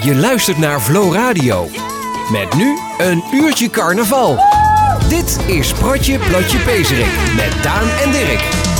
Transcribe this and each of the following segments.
Je luistert naar Flow Radio. Met nu een uurtje carnaval. Dit is Pratje Platje Pezerik met Daan en Dirk.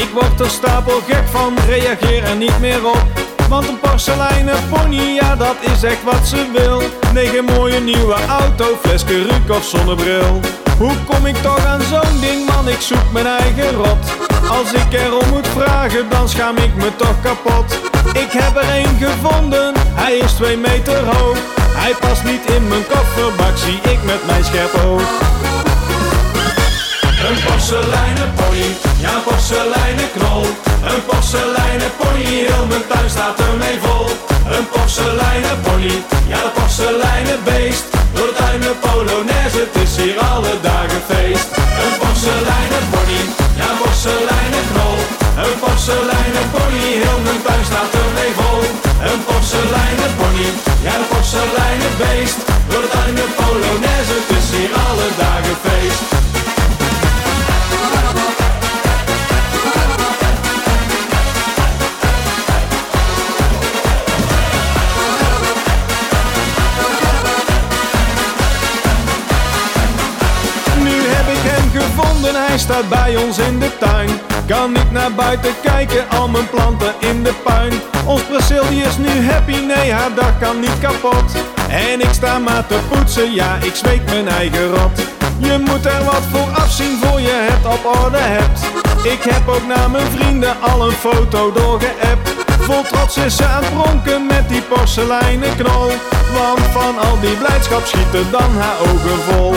Ik word er stapel gek van, reageer er niet meer op. Want een porseleinen pony, ja dat is echt wat ze wil. Negen mooie nieuwe auto, flesje ruk of zonnebril. Hoe kom ik toch aan zo'n ding, man, ik zoek mijn eigen rot. Als ik erom moet vragen, dan schaam ik me toch kapot. Ik heb er één gevonden, hij is twee meter hoog. Hij past niet in mijn kofferbak, zie ik met mijn scherp oog. Een porseleinen pony, ja een porseleinen knol. Een porseleinen pony, heel mijn tuin staat ermee vol. Een porseleinen pony, ja de porseleinen beest. Door de tuinen polonaise, het is hier alle dagen feest. Een porseleinen pony, ja een porseleinen knol. Een porseleinen pony, heel mijn tuin staat ermee vol. Een porseleinen pony, ja de porseleinen beest. Door de tuinen polonaise, het is hier alle dagen feest. Staat bij ons in de tuin. Kan niet naar buiten kijken, al mijn planten in de puin. Ons Brazilië is nu happy, nee haar dag kan niet kapot. En ik sta maar te poetsen, ja ik zweet mijn eigen rot. Je moet er wat voor afzien voor je het op orde hebt. Ik heb ook naar mijn vrienden al een foto doorgeappt. Vol trots is ze aan het pronken met die porseleinen knol. Want van al die blijdschap schieten dan haar ogen vol.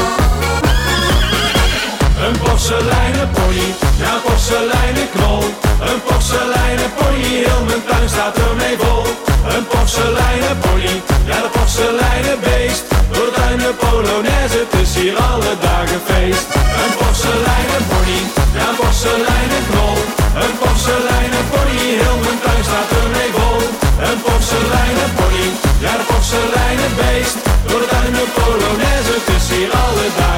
Een porseleinen pony, ja porseleinen knol. Een porseleinen pony, heel mijn tuin staat ermee vol. Een porseleinen pony, ja de porseleinen beest. Door de tuinen polonaise, het is hier alle dagen feest. Een porseleinen pony, ja porseleinen knol. Een porseleinen pony, heel mijn tuin staat ermee vol. Een porseleinen pony, ja de porseleinen beest. Door de tuinen polonaise, het is hier alle dagen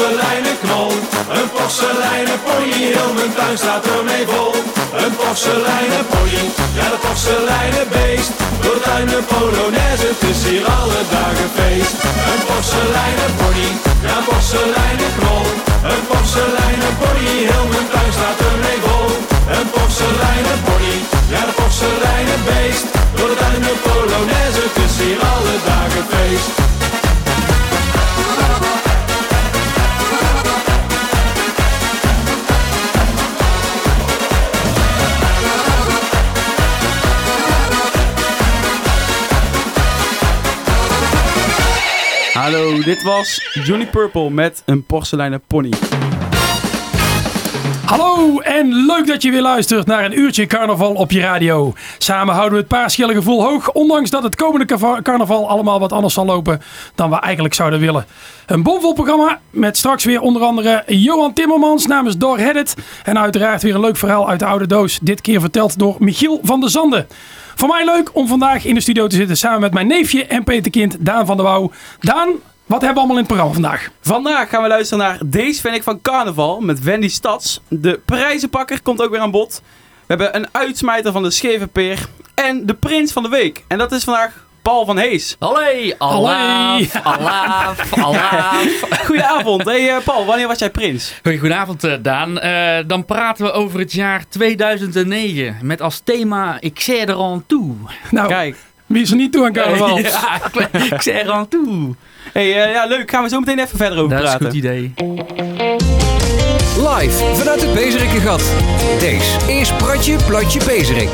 porseleinen knol. Een porseleinen pony, heel mijn tuin staat ermee vol. Een porseleinen pony, ja de porseleinen beest. Door tuinen polonaise, het is hier alle dagen feest. Een porseleinen pony, ja een porseleinen knol. Een porseleinen pony, heel mijn tuin staat ermee vol. Een porseleinen pony, ja de porseleinen beest. Door tuinen polonaise, het is hier alle dagen feest. Hallo, dit was Johnny Purple met een porseleinen pony. Hallo en leuk dat je weer luistert naar een uurtje carnaval op je radio. Samen houden we het paarschillengevoel hoog, ondanks dat het komende carnaval allemaal wat anders zal lopen dan we eigenlijk zouden willen. Een bomvol programma met straks weer onder andere Johan Timmermans namens Door. En uiteraard weer een leuk verhaal uit de oude doos, dit keer verteld door Michiel van der Zanden. Voor mij leuk om vandaag in de studio te zitten samen met mijn neefje en peterkind Daan van der Wouw. Daan, wat hebben we allemaal in het programma vandaag? Vandaag gaan we luisteren naar Deze vind ik van Carnaval met Wendy Stads. De prijzenpakker komt ook weer aan bod. We hebben een uitsmijter van de scheve peer en de prins van de week. En dat is vandaag Paul van Hees. Allee, alaaf, alaaf, alaaf. Goedenavond. Hey eh, Paul, wanneer was jij prins? Goedenavond eh, Daan. Eh, dan praten we over het jaar 2009 met als thema Ik zeg er aan toe. Nou, Kijk. wie is er niet toe aan carnaval? Ja, ik- zeg er aan toe. Hey, ja, leuk. Gaan we zo meteen even verder over Dat is een praten. goed idee. Live vanuit het Bezerikengat. Deze is Pratje Platje Bezerik.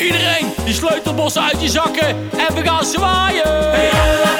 Iedereen, die sleutelbossen uit je zakken en we gaan zwaaien.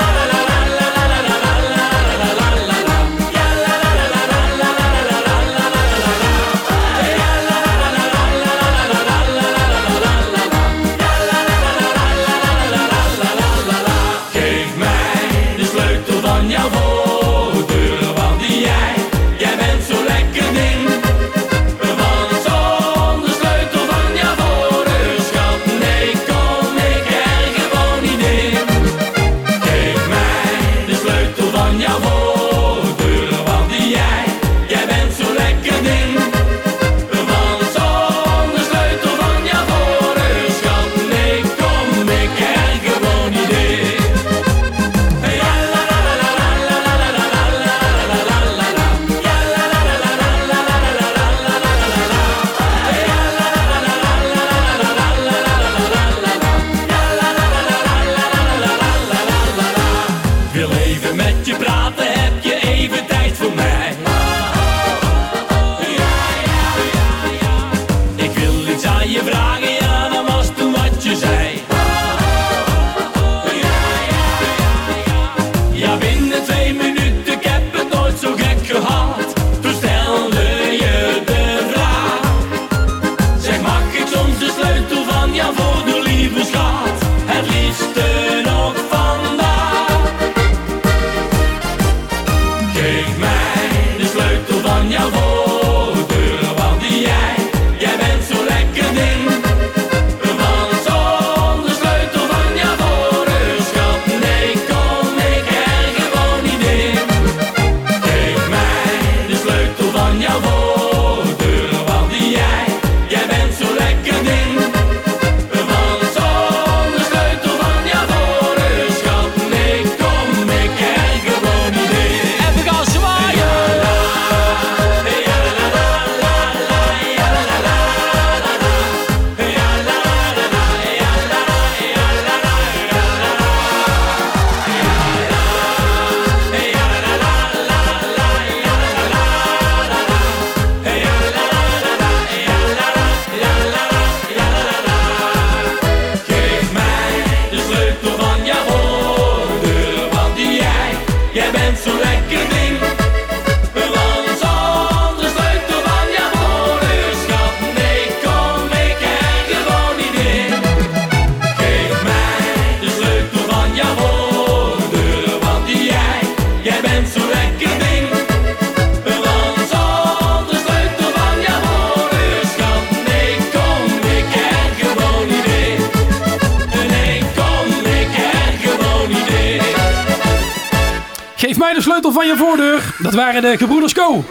Dat waren de gebroeders Co.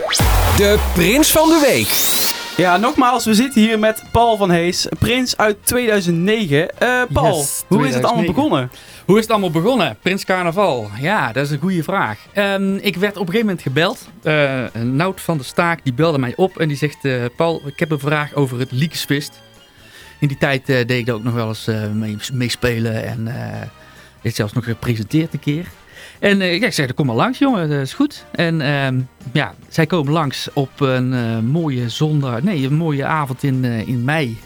De prins van de week. Ja, nogmaals, we zitten hier met Paul van Hees, prins uit 2009. Eh, Paul, Yes, hoe is het allemaal 2009. begonnen? Hoe is het allemaal begonnen? Prins Carnaval. Ja, dat is een goede vraag. Ehm, ik werd op een gegeven moment gebeld. Eh Nout van der Staak die belde mij op en die zegt... eh, Paul, ik heb een vraag over het Liekesvist. In die tijd eh, deed ik daar ook nog wel eens eh, mee, meespelen en eh dit zelfs nog gepresenteerd een keer. En ja, ik zei, kom maar langs jongen, dat is goed. En ehm, ja, zij komen langs op een eh, mooie zondag, nee, een mooie avond in, eh, in mei.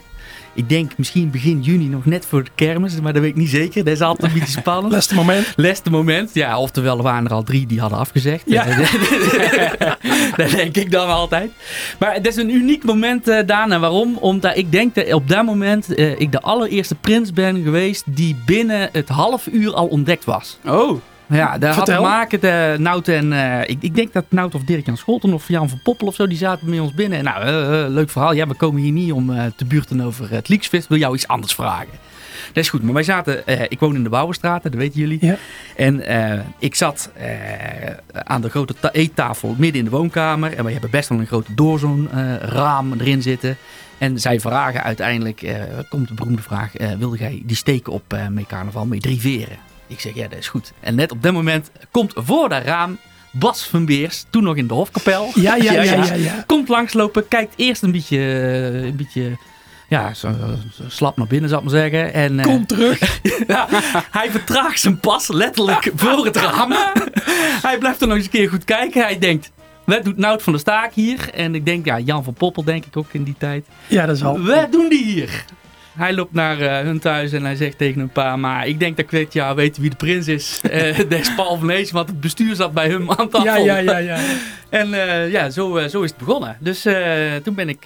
Ik denk misschien begin juni nog net voor de kermis, maar dat weet ik niet zeker. Dat is altijd een beetje spannend. Laatste moment. Laatste moment. Ja, oftewel er waren er al drie die hadden afgezegd. Ja. dat denk ik dan altijd. Maar het is een uniek moment, eh Daan. En waarom? Omdat ik denk dat op dat moment ik de allereerste prins ben geweest die binnen het half uur al ontdekt was. Oh, Ja, dat had te maken, de Nout en, eh, ik, ik denk dat Nout of Dirk-Jan Scholten of Jan van Poppel of zo, die zaten bij ons binnen. En nou, eh, eh, leuk verhaal. Ja, we komen hier niet om eh, te buurten over het Leaksfest. Wil jou iets anders vragen? Dat is goed, maar wij zaten, eh, ik woon in de Bouwenstraat, dat weten jullie. Ja. En eh, ik zat eh, aan de grote ta- eettafel midden in de woonkamer. En we hebben best wel een grote doorzoon eh, raam erin zitten. En zij vragen uiteindelijk, eh, komt de beroemde vraag, eh, wilde jij die steken op eh mee carnaval, mee drie veren? Ik zeg, ja, dat is goed. En net op dat moment komt voor dat raam Bas van Beers, toen nog in de Hofkapel. Ja, ja, ja, ja. ja. Komt langslopen, kijkt eerst een beetje, een beetje ja, zo, zo slap naar binnen, zou ik maar zeggen. En, eh, Kom terug. ja, hij vertraagt zijn pas letterlijk voor het raam. hij blijft er nog eens een keer goed kijken. Hij denkt, wat doet Nout van der Staak hier? En ik denk, ja, Jan van Poppel denk ik ook in die tijd. Ja, dat is al. Wat doen die hier? Hij loopt naar eh, hun thuis en hij zegt tegen een paar, maar ik denk dat ik dit jaar weet wie de prins is. Dat is Paul van Hees, want het bestuur zat bij hem aan tafel. Ja, ja, ja, ja. En eh, ja, zo, zo is het begonnen. Dus toen ben ik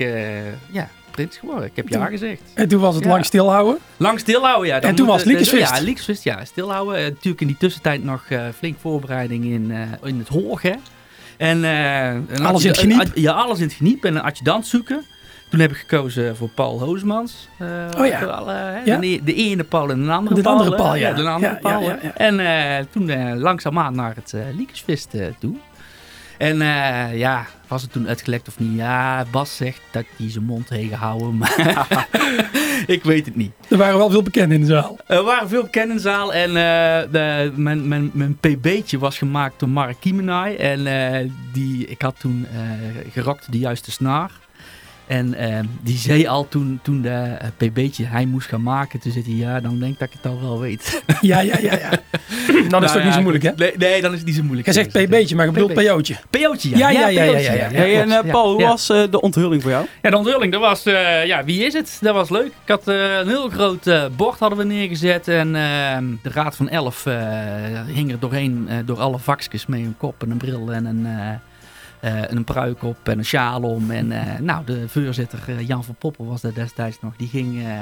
ja, prins geworden. Ik heb ja gezegd. En toen was het Ja. lang stilhouden. Lang stilhouden, ja. Dan En toen was Liekenswist. Ja, Liekenswist, ja. Stilhouden. Natuurlijk in die tussentijd nog flink voorbereiding in, in het hoog, hè. En, Alles in het geniep? Ja, alles in het geniep. En een adjudant zoeken. Toen heb ik gekozen voor Paul Hoosmans. Eh, Oh ja. de, Ja. de, de ene Paul en de andere De Paul. andere hè. Paul, ja. de andere Paul. En eh, toen eh, langzaamaan naar het uh, Liekensvist eh, toe. En ja, was het toen uitgelekt of niet? Ja, Bas zegt dat hij zijn mond heeft gehouden. Maar ik weet het niet. Er waren wel veel bekenden in de zaal. Er waren veel bekenden in de zaal en eh, de, mijn, mijn, mijn pb'tje was gemaakt door Mark Kiemenai. En die, ik had toen gerokt de juiste snaar. En eh, die zei al toen, toen de eh, pb'tje hij moest gaan maken, toen zei hij ja, dan denk ik dat ik het al wel weet. Ja, ja, ja, ja. Dan is het Nou ook niet zo moeilijk, hè? Nee, nee, dan is het niet zo moeilijk. Jij zegt pb'tje, maar je bedoelt PB. PO'tje. PO'tje, Ja, ja, ja, ja, ja, en eh, Paul, hoe was eh, de onthulling voor jou? Ja, de onthulling, dat was, eh, ja, wie is het? Dat was leuk. Ik had eh, een heel groot bord hadden we neergezet en eh, de Raad van Elf eh, hing er doorheen, eh, door alle vakjes mee een kop en een bril en een, een pruik op en een sjaal om. En eh, nou, de voorzitter eh, Jan van Poppen was dat destijds nog, die ging eh,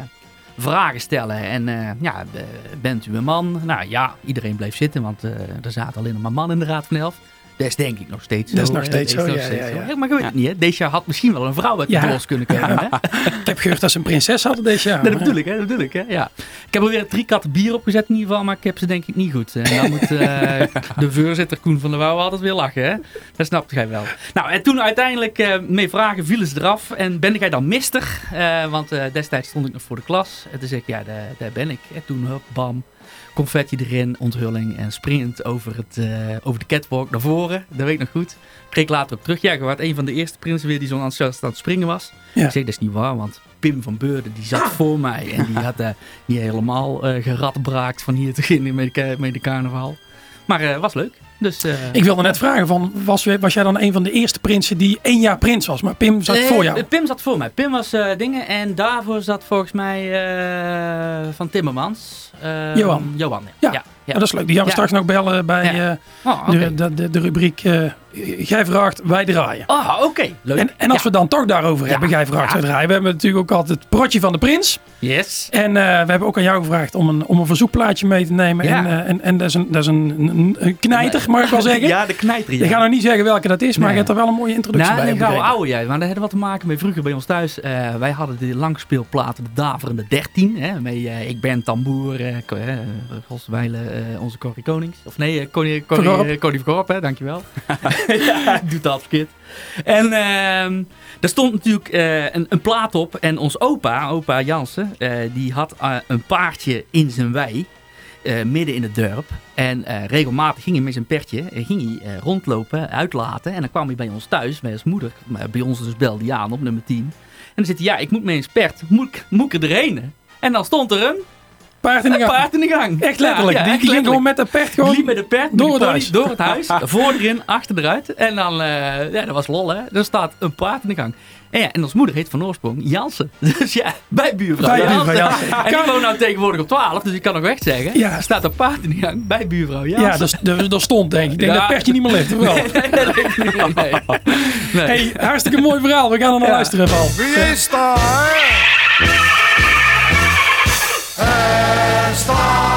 vragen stellen. En eh, ja, eh, bent u een man? Nou ja, iedereen bleef zitten, want eh, er zaten alleen maar mannen in de Raad van Elf. Dat is denk ik nog steeds zo. Dat is nog steeds zo, nog ja, steeds ja, zo. ja. Hè, Maar je weet het niet, hè? Deze jaar had misschien wel een vrouw uit de Ja. kunnen komen. Hè? Ik heb gehoord dat ze een prinses hadden deze jaar. Nee, dat bedoel ik, hè? Dat bedoel ik, hè? Ja. Ik heb alweer drie katten bier opgezet in ieder geval, maar ik heb ze denk ik niet goed. En dan moet eh, de voorzitter Koen van der Wouw altijd weer lachen, hè? Dat snapt jij wel. Nou, en toen uiteindelijk eh mee vragen vielen ze eraf. En ben jij dan mister? Eh, want eh, destijds stond ik nog voor de klas. En toen zei ik, ja, daar, daar ben ik. En toen, hup, bam, confetti erin, onthulling en springend over, het, eh, over de catwalk naar voren. Dat weet ik nog goed. Kreeg later ook terug. Ja, je was een van de eerste prinsen weer die zo enthousiast aan het springen was. Ja. Ik zeg, dat is niet waar, want Pim van Beurden die zat voor mij. En die had eh, niet helemaal eh geradbraakt van hier te beginnen met de, met de carnaval. Maar het was leuk. Dus, eh, Ik wilde net vragen, van, was, was jij dan een van de eerste prinsen die één jaar prins was? Maar Pim zat voor jou. Pim zat voor mij. Pim was eh, dingen. En daarvoor zat volgens mij eh, van Timmermans. Johan. Johan, ja. Ja. ja. Ja, dat is leuk. Die gaan we straks nog bellen bij eh, Oh, de, de, de, rubriek eh, Gij vraagt, wij draaien. Ah, oké. Leuk. En, en als we dan toch daarover hebben, Gij vraagt, wij draaien. We hebben natuurlijk ook altijd het protje van de prins. Yes. En eh, we hebben ook aan jou gevraagd om een, om een verzoekplaatje mee te nemen. En, en, en dat is een, dat is een, een, knijter, mag ik wel zeggen. Ja, de knijter. Ik ga nog niet zeggen welke dat is, maar je hebt er wel een mooie introductie Nou, bij. een gouden begrepen. oude jij. Maar dat had wat te maken met vroeger bij ons thuis. Wij hadden de langspeelplaten, de Daverende 13. Hè, met Ik ben tamboer, eh, Eh, onze Corrie Konings. Of nee, eh, Connie, Connie, Vergorp, hè, dankjewel. ja, ik doe het altijd verkeerd. En ehm er stond natuurlijk eh, een, een plaat op. En ons opa, opa Jansen, eh, die had een paardje in zijn wei. midden in het dorp. En regelmatig ging hij met zijn pertje ging hij, rondlopen, uitlaten. En dan kwam hij bij ons thuis, bij ons moeder. Maar bij ons dus belde hij aan op nummer 10. En dan zit hij, ja, ik moet met een spert. Moet, ik- moet ik erheen? En dan stond er een, Paard in de een gang. paard in de gang. Echt letterlijk. Ja, ja, die, echt ging gewoon met de pert gewoon... Liep met de pert door met de het pony. Door het huis. voor erin, achter eruit. En dan, eh, ja, dat was lol hè. Er staat een paard in de gang. En ja, en ons moeder heet van oorsprong Jansen. Dus ja, bij buurvrouw Bij Jansen. buurvrouw Jansen. En die woont nou tegenwoordig op 12, dus ik kan nog weg zeggen. Ja. Er staat een paard in de gang bij buurvrouw Jansen. Ja, dat, dat, dat stond denk ik. Ik denk Ja. dat pertje niet meer ligt, of wel? Nee, nee, nee, nee, nee. Nee. Hey, hartstikke mooi verhaal. We gaan er naar Ja. luisteren, Paul. Wie is daar? Er staat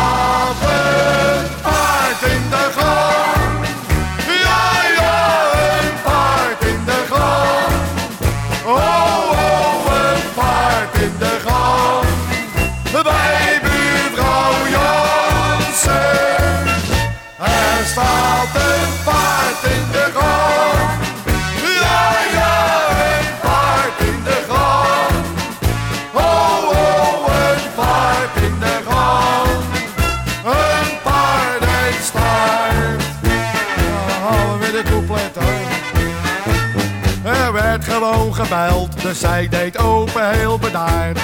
gebeld, dus zij deed open heel bedaard.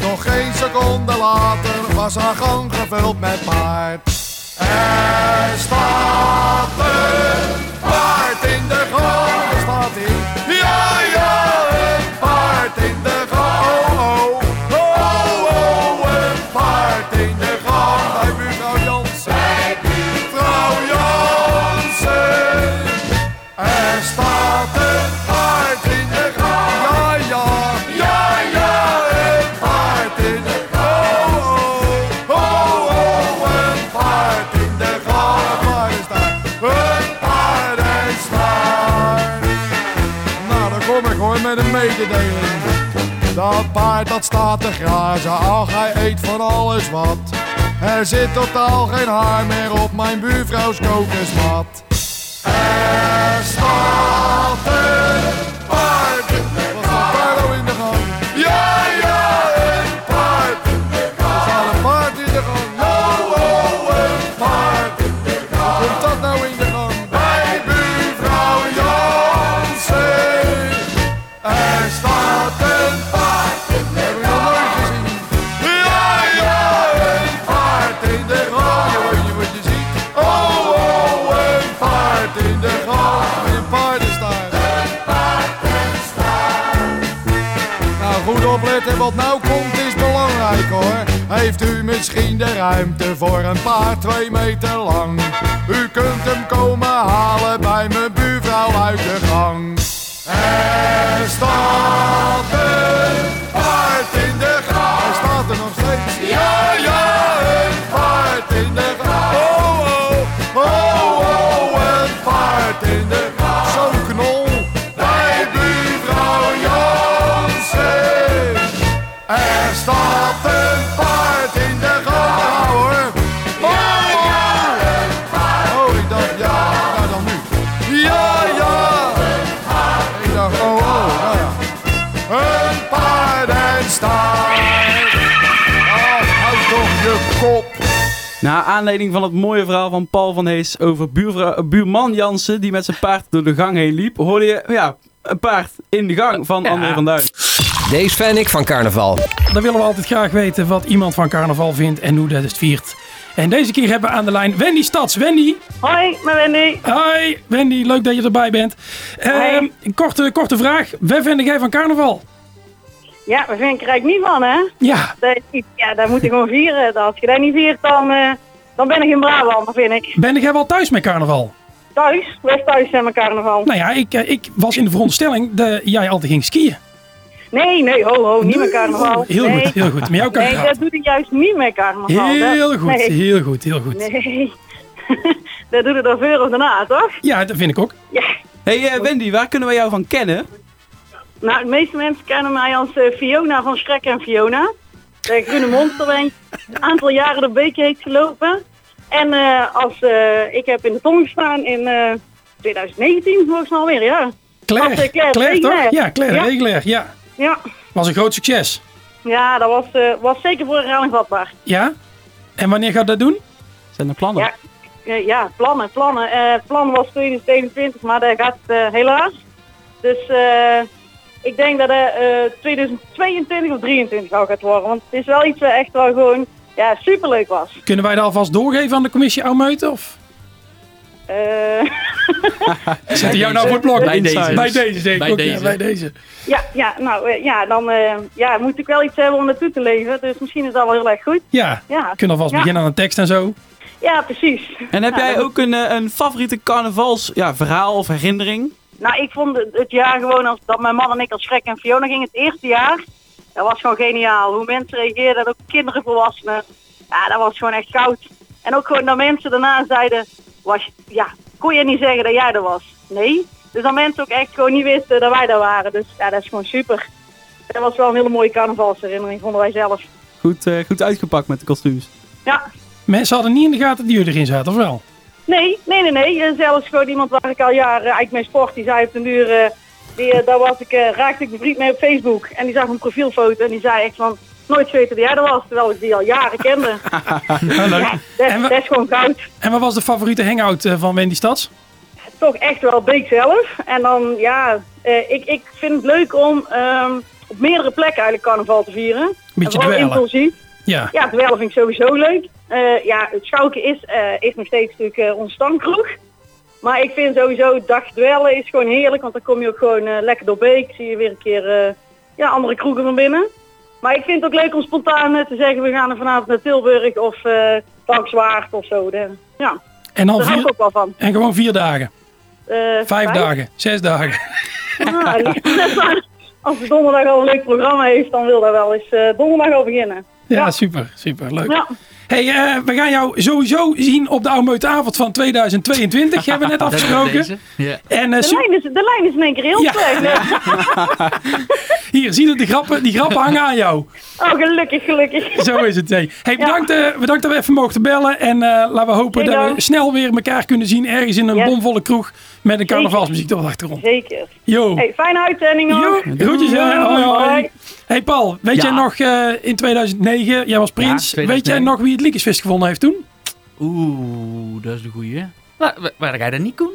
Nog geen seconde later was haar gang gevuld met paard. Er staat een paard in de gang. Staat hij. Ja, ja, een paard in de Paard dat staat te grazen, ach hij eet van alles wat. Er zit totaal geen haar meer op mijn buurvrouws kokosmat. Er staat een Heeft u misschien de ruimte voor een paard twee meter lang? U kunt hem komen halen bij mijn buurvrouw uit de gang. Er staat aanleiding van het mooie verhaal van Paul van Hees over buurvrouw, buurman Jansen die met zijn paard door de gang heen liep, hoorde je ja, een paard in de gang van Ja. André van Duin. Deze fan ik van carnaval. Dan willen we altijd graag weten wat iemand van carnaval vindt en hoe dat het viert. En deze keer hebben we aan de lijn Wendy Stads. Wendy, Hoi, mijn Wendy. hi. Wendy, leuk dat je erbij bent. Ehm, een korte, korte vraag. Waar vind jij van carnaval? Ja, daar vind ik er eigenlijk niet van, hè? Ja, Dat ja, dat moet je gewoon vieren. Als je dat niet viert, dan, eh, dan ben ik in Brabant, vind ik. ben jij wel thuis met carnaval? Thuis, wij thuis zijn met carnaval. Nou ja, ik, eh, ik was in de veronderstelling dat jij altijd ging skiën. Nee, nee, ho, ho, niet met carnaval. Heel nee. goed, heel goed. Met jou kan ik Nee, dat doe ik juist niet met carnaval. Heel Dat- goed, Nee, heel goed, heel goed. nee. dat doe je er voor of daarna, toch? Ja, dat vind ik ook. Ja. Hey eh, Wendy, waar kunnen we jou van kennen? Nou, de meeste mensen kennen mij als eh, Fiona van Schrek en Fiona. De groene monster ben ik een aantal jaren de beek heeft gelopen. En eh, als, eh, ik heb in de tong gestaan in eh, 2019, volgens mij alweer, ja. Als, Claire, eh, Claire Claire toch? Ja, Claire Ja. Regelaar, ja. Ja, Was een groot succes. ja dat was, eh, was zeker voor herhaling vatbaar. Ja? En wanneer gaat dat doen? Zijn er plannen? Ja, eh, ja plannen, plannen. Eh, het plan was 2021, maar dat gaat eh, helaas. Dus eh, ik denk dat het eh 2022 of 2023 al gaat worden. Want het is wel iets wat echt wel gewoon ja, superleuk was. Kunnen wij dat alvast doorgeven aan de commissie Oudmeuten? Of Eh, zetten jou nou voor het blok? Bij deze. Bij deze, zeker Bij ja, deze. bij deze. ja, ja, nou eh, ja, dan eh, ja, moet ik wel iets hebben om naartoe te leven. Dus misschien is dat wel heel erg goed. Ja, Ja, we kunnen alvast Ja. beginnen aan een tekst en zo. ja precies. En heb Ja, jij ook een, een favoriete carnavals ja, verhaal of herinnering? Nou, ik vond het, het jaar gewoon als dat mijn man en ik als Schrek en Fiona gingen het eerste jaar. Dat was gewoon geniaal. Hoe mensen reageerden, ook kinderen, volwassenen. Ja, dat was gewoon echt goud. En ook gewoon dat mensen daarna zeiden, was, ja, kon je niet zeggen dat jij er was? Nee. Dus dat mensen ook echt gewoon niet wisten dat wij daar waren. Dus ja, dat is gewoon super. Dat was wel een hele mooie carnavalsherinnering, vonden wij zelf. Goed, eh, goed uitgepakt met de kostuums. Ja. Mensen hadden niet in de gaten dat jullie erin zaten, of wel? Nee, nee, nee, nee. Eh, Zelfs gewoon iemand waar ik al jaren eigenlijk mee sport, die zei op den duur, eh, die, eh, daar was ik, raakte ik bevriend mee op Facebook. En die zag mijn profielfoto en die zei echt van, nooit geweten dat jij er was, terwijl ik die al jaren kende. ja, dat, En we- dat is gewoon goud. En wat was de favoriete hangout van Wendy Stads? Toch echt wel Beek zelf. En dan, ja, eh, ik, ik vind het leuk om ehm, op meerdere plekken eigenlijk carnaval te vieren. Beetje En vooral dweilen. impulsief. Ja. Ja, dweilen vind ik sowieso leuk. Eh, ja, het schouken is, eh, is nog steeds natuurlijk eh, onze stamkroeg. Maar ik vind sowieso dag dwellen is gewoon heerlijk. Want dan kom je ook gewoon eh, lekker door Beek. Zie je weer een keer eh, ja, andere kroegen van binnen. Maar ik vind het ook leuk om spontaan eh, te zeggen... we gaan er vanavond naar Tilburg of eh Zwaard of zo. De, ja, En, dan daar vier, ook wel van. en gewoon vier dagen. Eh, Vijf dagen. Zes dagen. Ah, als de donderdag al een leuk programma heeft... dan wil dat wel eens eh, donderdag al beginnen. Ja, Ja. super. Super. Leuk. Ja. Hey, eh, we gaan jou sowieso zien op de Oude avond van 2022. hebben we net afgesproken. Ja. En eh, De lijn, is, de lijn is in één keer heel Ja. slecht. hier, zie je de grappen, die grappen hangen aan jou. Oh, gelukkig, gelukkig. Zo is het. Hey, hey bedankt, eh, bedankt dat we even mochten bellen. En laten we hopen Geen dat we snel weer elkaar kunnen zien. Ergens in een Yes. bomvolle kroeg met een carnavalsmuziek op de achtergrond. Zeker. Yo. Hey, fijne uitzending nog. Yo, groetjes hè. Hoi, hoi. Hoi. Hey Paul, weet Ja. jij nog eh, in 2009, jij was prins, Ja, weet 2009. jij nog wie het Liekesfest gewonnen heeft toen? Oeh, dat is de goeie. Waar ga je dat niet, Koen?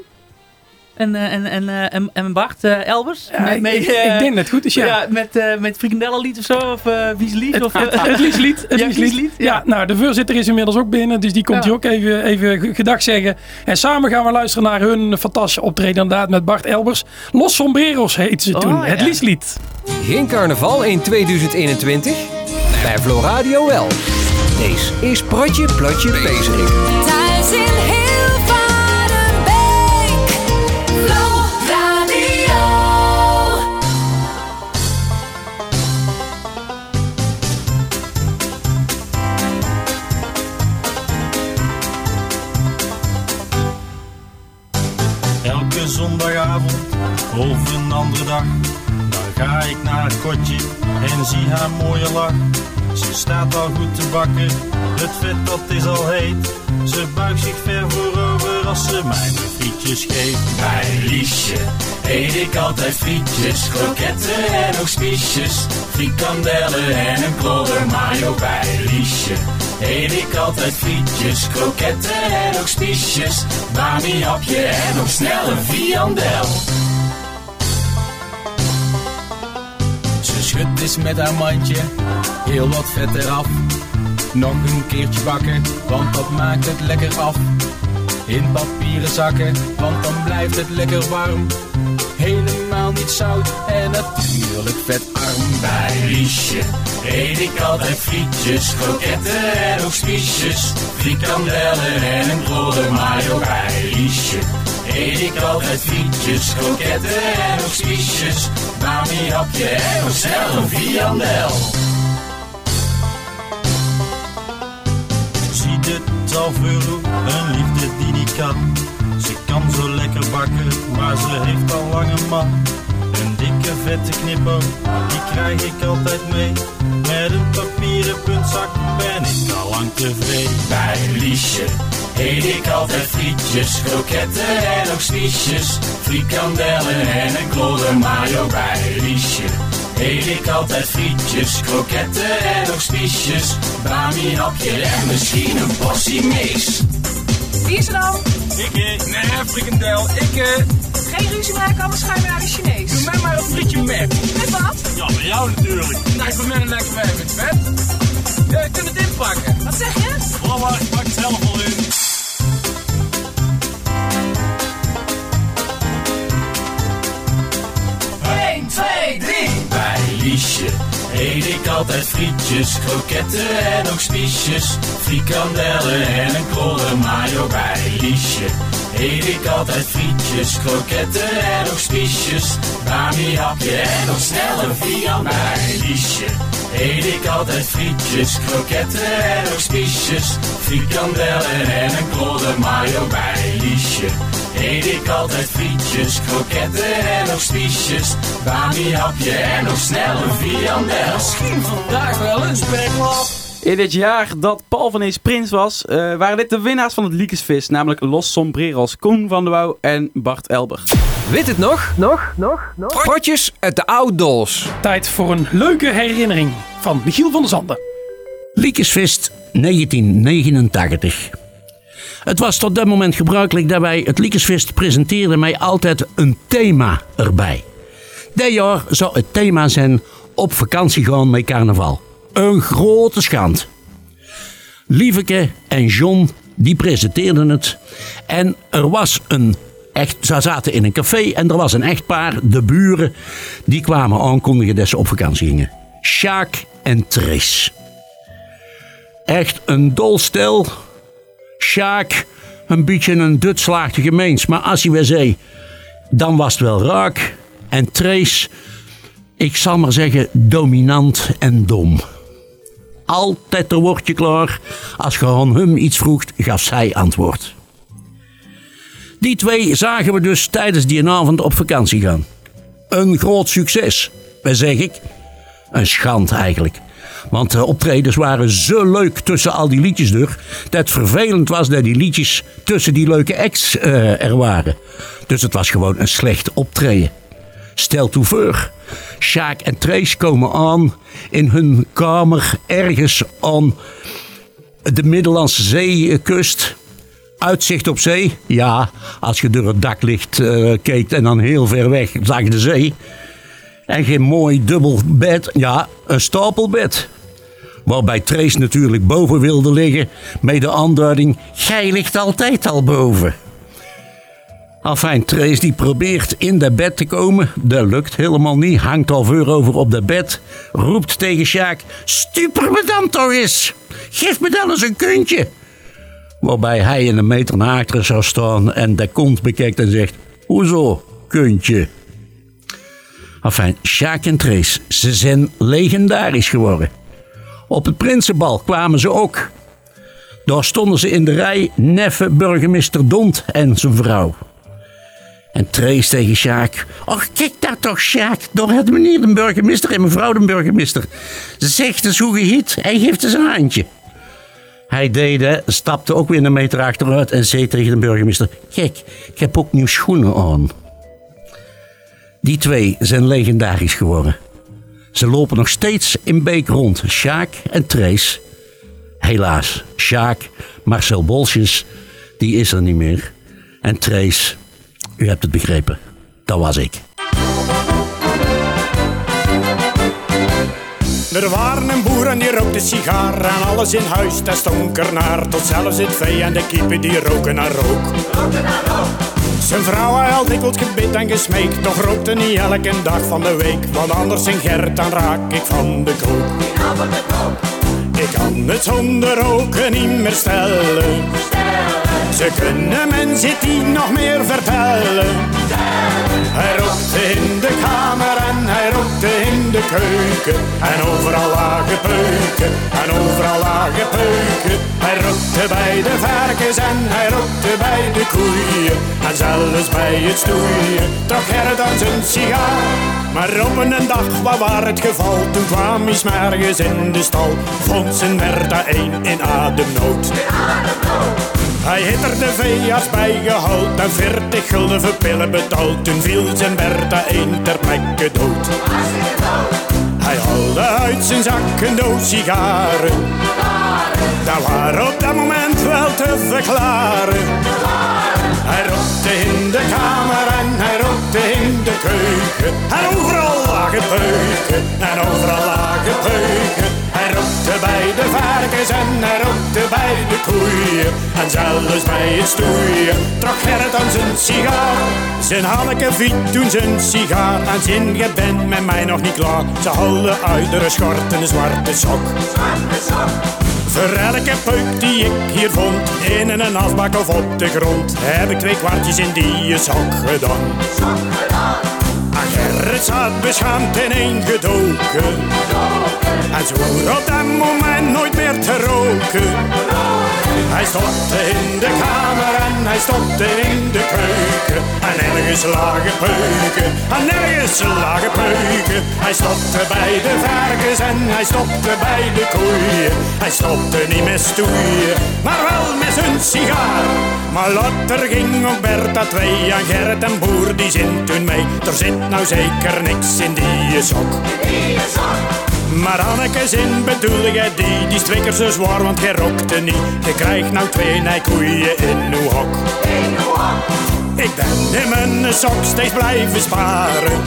En, eh, en, en, eh, en, en Bart eh, Elbers? Ja, ik, denk dat het goed is, ja. Ja, met, eh met frikandellenlied of zo? Of is lief? Of, Het lieslied. Het Ja, lieslied. lieslied, Ja. ja. nou, de voorzitter is inmiddels ook binnen, dus die komt Ja. hier ook even, even gedag zeggen. En samen gaan we luisteren naar hun fantastische optreden inderdaad met Bart Elbers. Los Sombreros heette ze Oh, toen, ja. het lieslied. Geen carnaval in 2021? Bij Floradio wel. Deze is Protje Plotje Pezerik. Zondagavond of een andere dag, dan ga ik naar het kotje en zie haar mooie lach. Ze staat al goed te bakken, het vet dat is al heet. Ze buigt zich ver voorover als ze mij mijn frietjes geeft. Bij Liesje eet ik altijd frietjes, kroketten en ook spiesjes. Frikandellen en een klodder mayo bij Liesje. Eet ik altijd frietjes, kroketten en ook spiesjes. Bami hapje en ook snel een viandel. Ze schudt eens met haar mandje, heel wat vet eraf. Nog een keertje bakken, want dat maakt het lekker af. In papieren zakken, want dan blijft het lekker warm. Niet zout en natuurlijk vetarm. Bij Liesje eet ik altijd frietjes, kroketten en ook spiesjes. Frikandellen en een rode mayo bij Liesje. Eet ik altijd frietjes, kroketten en ook spiesjes. Bami hapje en ook een viandel. Zie de talveur, een liefde die niet kan. Kan zo lekker bakken, maar ze heeft al lang een man. Een dikke vette knipper, die krijg ik altijd mee. Met een papieren puntzak ben ik al lang tevreden. Bij Liesje eet ik altijd frietjes, kroketten en ook spiesjes. Frikandellen en een klodder mayo bij Liesje. Eet ik altijd frietjes, kroketten en ook spiesjes. Bami en misschien een portie mix. Wie is er dan? Ik, nee, frikandel, ik, Geen ruzie maken, anders ga je naar de Chinees. doe mij maar een frietje met. Met wat? Ja, bij jou natuurlijk. Nou, ik ben met een lekker wijf met vet. Ja, je kunt het inpakken. Wat zeg je? Mama, ik pak het zelf al in. Eet ik altijd frietjes, kroketten en ook spiesjes. Frikandellen en een klodder mayo bij Liesje. Eet ik altijd frietjes, kroketten en ook spiesjes. Bami hapje en nog snel een viand Liesje. Eet ik altijd frietjes, kroketten en ook spiesjes. Frikandellen en een klodder mayo bij Liesje. Eet ik altijd frietjes, kroketten en nog spiesjes. Bami hapje en nog snel een viandel. Misschien vandaag wel een spekglap. In dit jaar dat Paul van Ees prins was, eh, waren dit de winnaars van het Liekesvis. Namelijk Los Sombreros, Koen van der Wouw en Bart Elber. Weet het nog? Nog, nog, nog. Protjes uit de outdoors. Tijd voor een leuke herinnering van Michiel van der Zanden. Liekesfest 1989. Het was tot dat moment gebruikelijk dat wij het Liekesfest presenteerden met altijd een thema erbij. Dit jaar zou het thema zijn op vakantie gaan met carnaval. Een grote schand. Lieveke en John die presenteerden het. En er was een echt, ze zaten in een café en er was een echtpaar, de buren, die kwamen aankondigen dat ze op vakantie gingen. Sjaak en Tris. Echt een dolstel. Sjaak, een beetje een dutslaagtige mens. Maar als hij weer zei, dan was het wel raak. En Trace, ik zal maar zeggen, dominant en dom. altijd een woordje klaar. Als je hem iets vroeg, gaf zij antwoord. Die twee zagen we dus tijdens die avond op vakantie gaan. Een groot succes, zeg ik. Een schand eigenlijk. Want de optredens waren zo leuk tussen al die liedjes door. Dat het vervelend was dat die liedjes tussen die leuke acts eh, er waren. Dus het was gewoon een slecht optreden. Stel toe voor. Sjaak en Trace komen aan in hun kamer ergens aan de Middellandse Zeekust. Uitzicht op zee? Ja, als je door het daklicht eh keek en dan heel ver weg zag je de zee. En geen mooi dubbel bed, ja, een stapelbed. Waarbij Trace natuurlijk boven wilde liggen met de aanduiding: Gij ligt altijd al boven. Afijn, Trace die probeert in dat bed te komen. Dat lukt helemaal niet. Hangt al voor over op dat bed. Roept tegen Sjaak: Stuper me dan toch eens. Geef me dan eens een kuntje. Waarbij hij in een meter naar achteren zou staan en de kont bekijkt en zegt: Hoezo, kuntje? Enfin, Sjaak en Trace, ze zijn legendarisch geworden. Op het Prinsenbal kwamen ze ook. Daar stonden ze in de rij neffe burgemeester Dont en zijn vrouw. En Trace tegen Sjaak. Och, kijk daar toch, Sjaak. Daar had meneer de burgemeester en mevrouw de burgemeester. Zegt eens hoe gehiet en geeft eens een handje. Hij deed, stapte ook weer een meter achteruit en zei tegen de burgemeester: Kijk, ik heb ook nieuwe schoenen aan. Die twee zijn legendarisch geworden. Ze lopen nog steeds in Beek rond, Sjaak en Trace. Helaas, Sjaak, Marcel Bolsjes, die is er niet meer. En Trace, u hebt het begrepen, dat was ik. Er waren een boer en die rookte sigaar en alles in huis, dat stonk ernaar. Tot zelfs het vee en de kippen die roken naar rook. Zijn vrouw had dikwijls gebid en gesmeekt, toch rookte niet elke dag van de week. Want anders in Gert, dan raak ik van de kook. Ik kan het zonder roken niet meer stellen. Ze kunnen men zit die nog meer vertellen. Hij rookte in de En overal lagen peuken, en overal lagen peuken. Hij rookte bij de varkens en hij rookte bij de koeien. En zelfs bij het stoeien trok dan zijn sigaar. Maar op een dag, wat waar het geval? Toen kwam hij 's ergens in de stal. Vond zijn Bertha één in ademnood. Hij er de veearts bij gehaald en 40 gulden voor pillen betaald. Toen viel zijn Bertha één ter plekke dood. Hij haalde uit zijn zak een doos sigaren. Dat waren op dat moment wel te verklaren. Hij rookte in de kamer en hij rookte in de keuken. En overal lagen peuken, en overal lagen peuken. Hij rookte bij de varkens en hij rookte bij de koeien. En zelfs bij het stoeien trok Gerrit aan zijn sigaar. Zijn Hanneke viet toen zijn sigaar en zijn je bent met mij nog niet klaar. Ze haalde uit de schort een zwarte sok. Voor elke peuk die ik hier vond, in een asbak of op de grond, heb ik twee kwartjes in die zak gedaan. En Gerrit zat beschaamd ineen gedoken. En zwoer op dat moment nooit meer te roken. Hij stopte in de kamer en hij stopte in de keuken. En ergens lagen peuken, en ergens lagen peuken. Hij stopte bij de varkens en hij stopte bij de koeien. Hij stopte niet met stoeien, maar wel met zijn sigaar. Maar later ging ook Bertha twee aan Gerrit en Boer, die zin toen mee. Er zit nou zeker niks in die sok. Maar Anneke zin bedoel jij die, die strikker zo zwaar, want jij rookte niet. Je krijgt nou twee nijkoeien in uw hok. Ik ben in mijn sok steeds blijven sparen.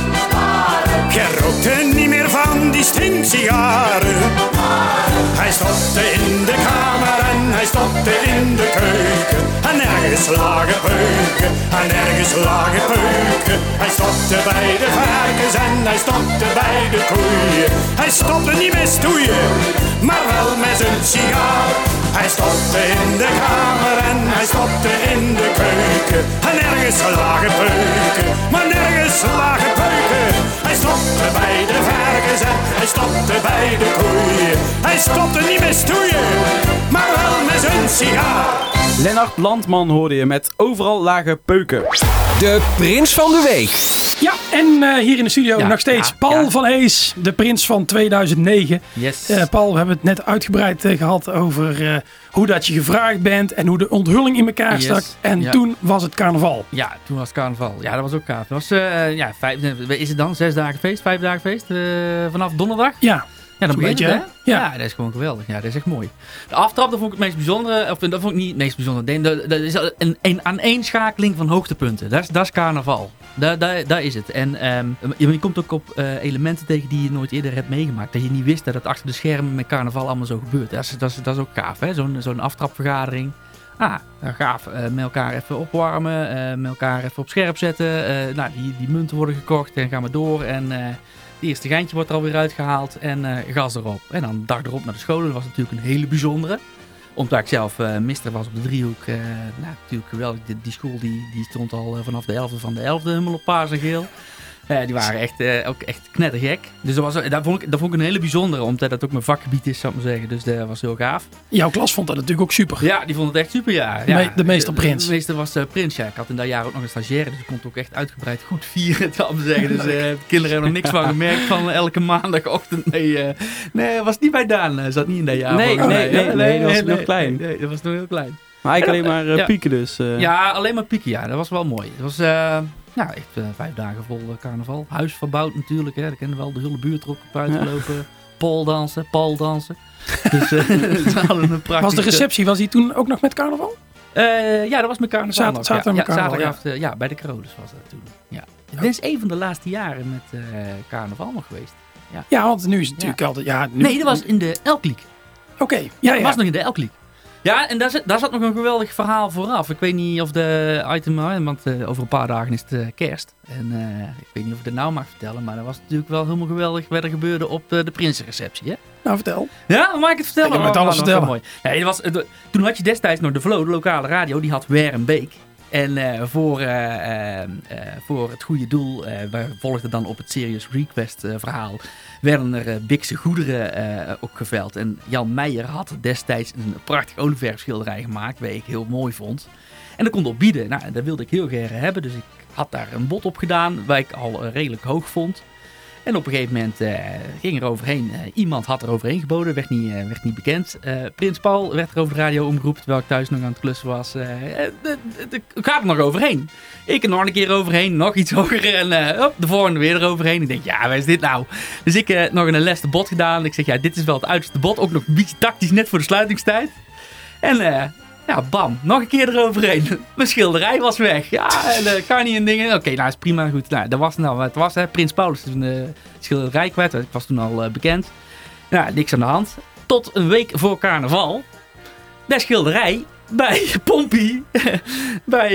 Jij rookte niet meer van die stinksigaren. Hij stopte in de kamer en hij stopte in de keuken. En ergens lagen peuken, en ergens lagen peuken. Hij stopte bij de varkens en hij stopte bij de koeien. Hij stopte niet met stoeien, maar wel met zijn sigaar. Hij stopte in de kamer en hij stopte in de keuken. En ergens lagen peuken, maar nergens lagen peuken. Hij stopte bij de varkens en hij stopte bij de koeien. Hij stopte niet met stoeien, maar wel met zijn sigaar. Lennart Landman hoorde je met overal lage peuken. De prins van de week. Ja, en eh, hier in de studio Ja, nog steeds ja, Paul ja. van Hees, de prins van 2009. Yes. Eh, Paul, we hebben het net uitgebreid eh, gehad over eh, hoe dat je gevraagd bent en hoe de onthulling in elkaar Yes, stak. En ja. toen was het carnaval. Ja, toen was het carnaval. Ja, dat was ook gaaf. Dat was, eh, ja, vijf, is het dan zes dagen feest, vijf dagen feest? eh, vanaf donderdag? Ja, Ja, dan begint het, hè? Ja. Ja. dat is gewoon geweldig. Ja, dat is echt mooi. De aftrap, dat vond ik het meest bijzondere. Of dat vond ik niet het meest bijzondere. Dat, is een, een aaneenschakeling van hoogtepunten. Dat is, dat is carnaval. Daar, daar, daar is het. En ehm, je, je komt ook op eh, elementen tegen die je nooit eerder hebt meegemaakt. Dat je niet wist dat het achter de schermen met carnaval allemaal zo gebeurt. Dat is, dat is, dat is ook gaaf, hè? Zo'n zo'n aftrapvergadering. Ah, gaaf. Eh, met elkaar even opwarmen. eh, met elkaar even op scherp zetten. Nou, die, die munten worden gekocht en gaan we door. En het eerste geintje wordt er alweer uitgehaald. En eh, gas erop. En dan dag erop naar de scholen. Dat was natuurlijk een hele bijzondere. Omdat ik zelf eh mister was op de driehoek. eh, nou, natuurlijk geweldig. Die, school die, die stond al vanaf de 11e van de 11e helemaal op paars en geel. Eh, die waren echt, eh, ook echt knettergek. Dus dat, was, dat, vond ik, dat vond ik een hele bijzondere. Omdat dat ook mijn vakgebied is, zou ik maar zeggen. Dus dat was heel gaaf. jouw klas vond dat natuurlijk ook super. Ja, die vond het echt super, ja. De ja. me- de meester Prins. De meester was eh, Prins, ja. Ik had in dat jaar ook nog een stagiaire, dus ik kon het ook echt uitgebreid goed vieren, zou ik maar zeggen. Dus eh, de kinderen hebben er niks van gemerkt van elke maandagochtend. Nee, eh, nee, was niet bij Daan, eh, zat niet in dat jaar. Nee, volgens nee, mij. nee, nee, dat was nog klein. Nee, dat was nog heel klein. Maar eigenlijk alleen maar eh, Ja. pieken dus. eh. Ja, alleen maar pieken, ja. Dat was wel mooi. Het was echt eh, vijf dagen vol eh, carnaval. Huis verbouwd natuurlijk, hè. Dat kennen we wel. De hele buurt er ook op uitgelopen. Poldansen, dansen. Dus eh, het hadden een. Was de receptie, was die toen ook nog met carnaval? Ja, dat was mijn carnaval. Zater- nog, zaterdag ja. met ja, carnaval, zaterdagavond, ja. bij de Krodes was dat toen. Ja. Dit is een van de laatste jaren met carnaval nog geweest. Ja. Ja, want nu is het natuurlijk altijd... Ja, nu, Nee, dat was in de Elkliek. Oké, ja, Ja, was nog in de Elkliek. Ja, en daar zat, daar zat nog een geweldig verhaal vooraf. Ik weet niet of de item, eh, want eh, over een paar dagen is het eh, kerst. En ik weet niet of ik het nou mag vertellen, maar dat was natuurlijk wel helemaal geweldig wat er gebeurde op de Prinsenreceptie. Hè? Nou, vertel. Ja, dan mag ik het vertellen? Ik het Oh, alles vertellen. Mooi. Was, toen had je destijds nog de Flow, de lokale radio, die had Wer en eh, voor, eh, eh, eh, voor het goede doel, we volgden dan op het Serious Request verhaal, werden er Bikse goederen ook geveld. En Jan Meijer had destijds een prachtig olieverfschilderij gemaakt, wat ik heel mooi vond. En dat kon op bieden. Nou, dat wilde ik heel graag hebben, dus ik had daar een bod op gedaan, wat ik al redelijk hoog vond. En op een gegeven moment eh, ging er overheen. eh, iemand had er overheen geboden, werd niet, eh, werd niet bekend. Prins Paul werd er over de radio omgeroepen terwijl ik thuis nog aan het klussen was. Ik ga er nog overheen. Ik er nog een keer overheen, nog iets hoger en de volgende weer eroverheen. Ik denk, ja, wat is dit nou? Dus ik eh, nog een leste bot gedaan. Ik zeg, ja, dit is wel het uiterste bot. Ook nog een beetje tactisch net voor de sluitingstijd. En ja, bam, nog een keer eroverheen. Mijn schilderij was weg. Ja, en eh, kan niet en dingen. Oké, nou is prima. Goed, nou, dat was nou wat het was. Hè. Prins Paulus is een eh, schilderij kwijt. Ik was toen al eh, bekend. Ja, niks aan de hand. Tot een week voor carnaval. Dat schilderij bij Pompie. bij...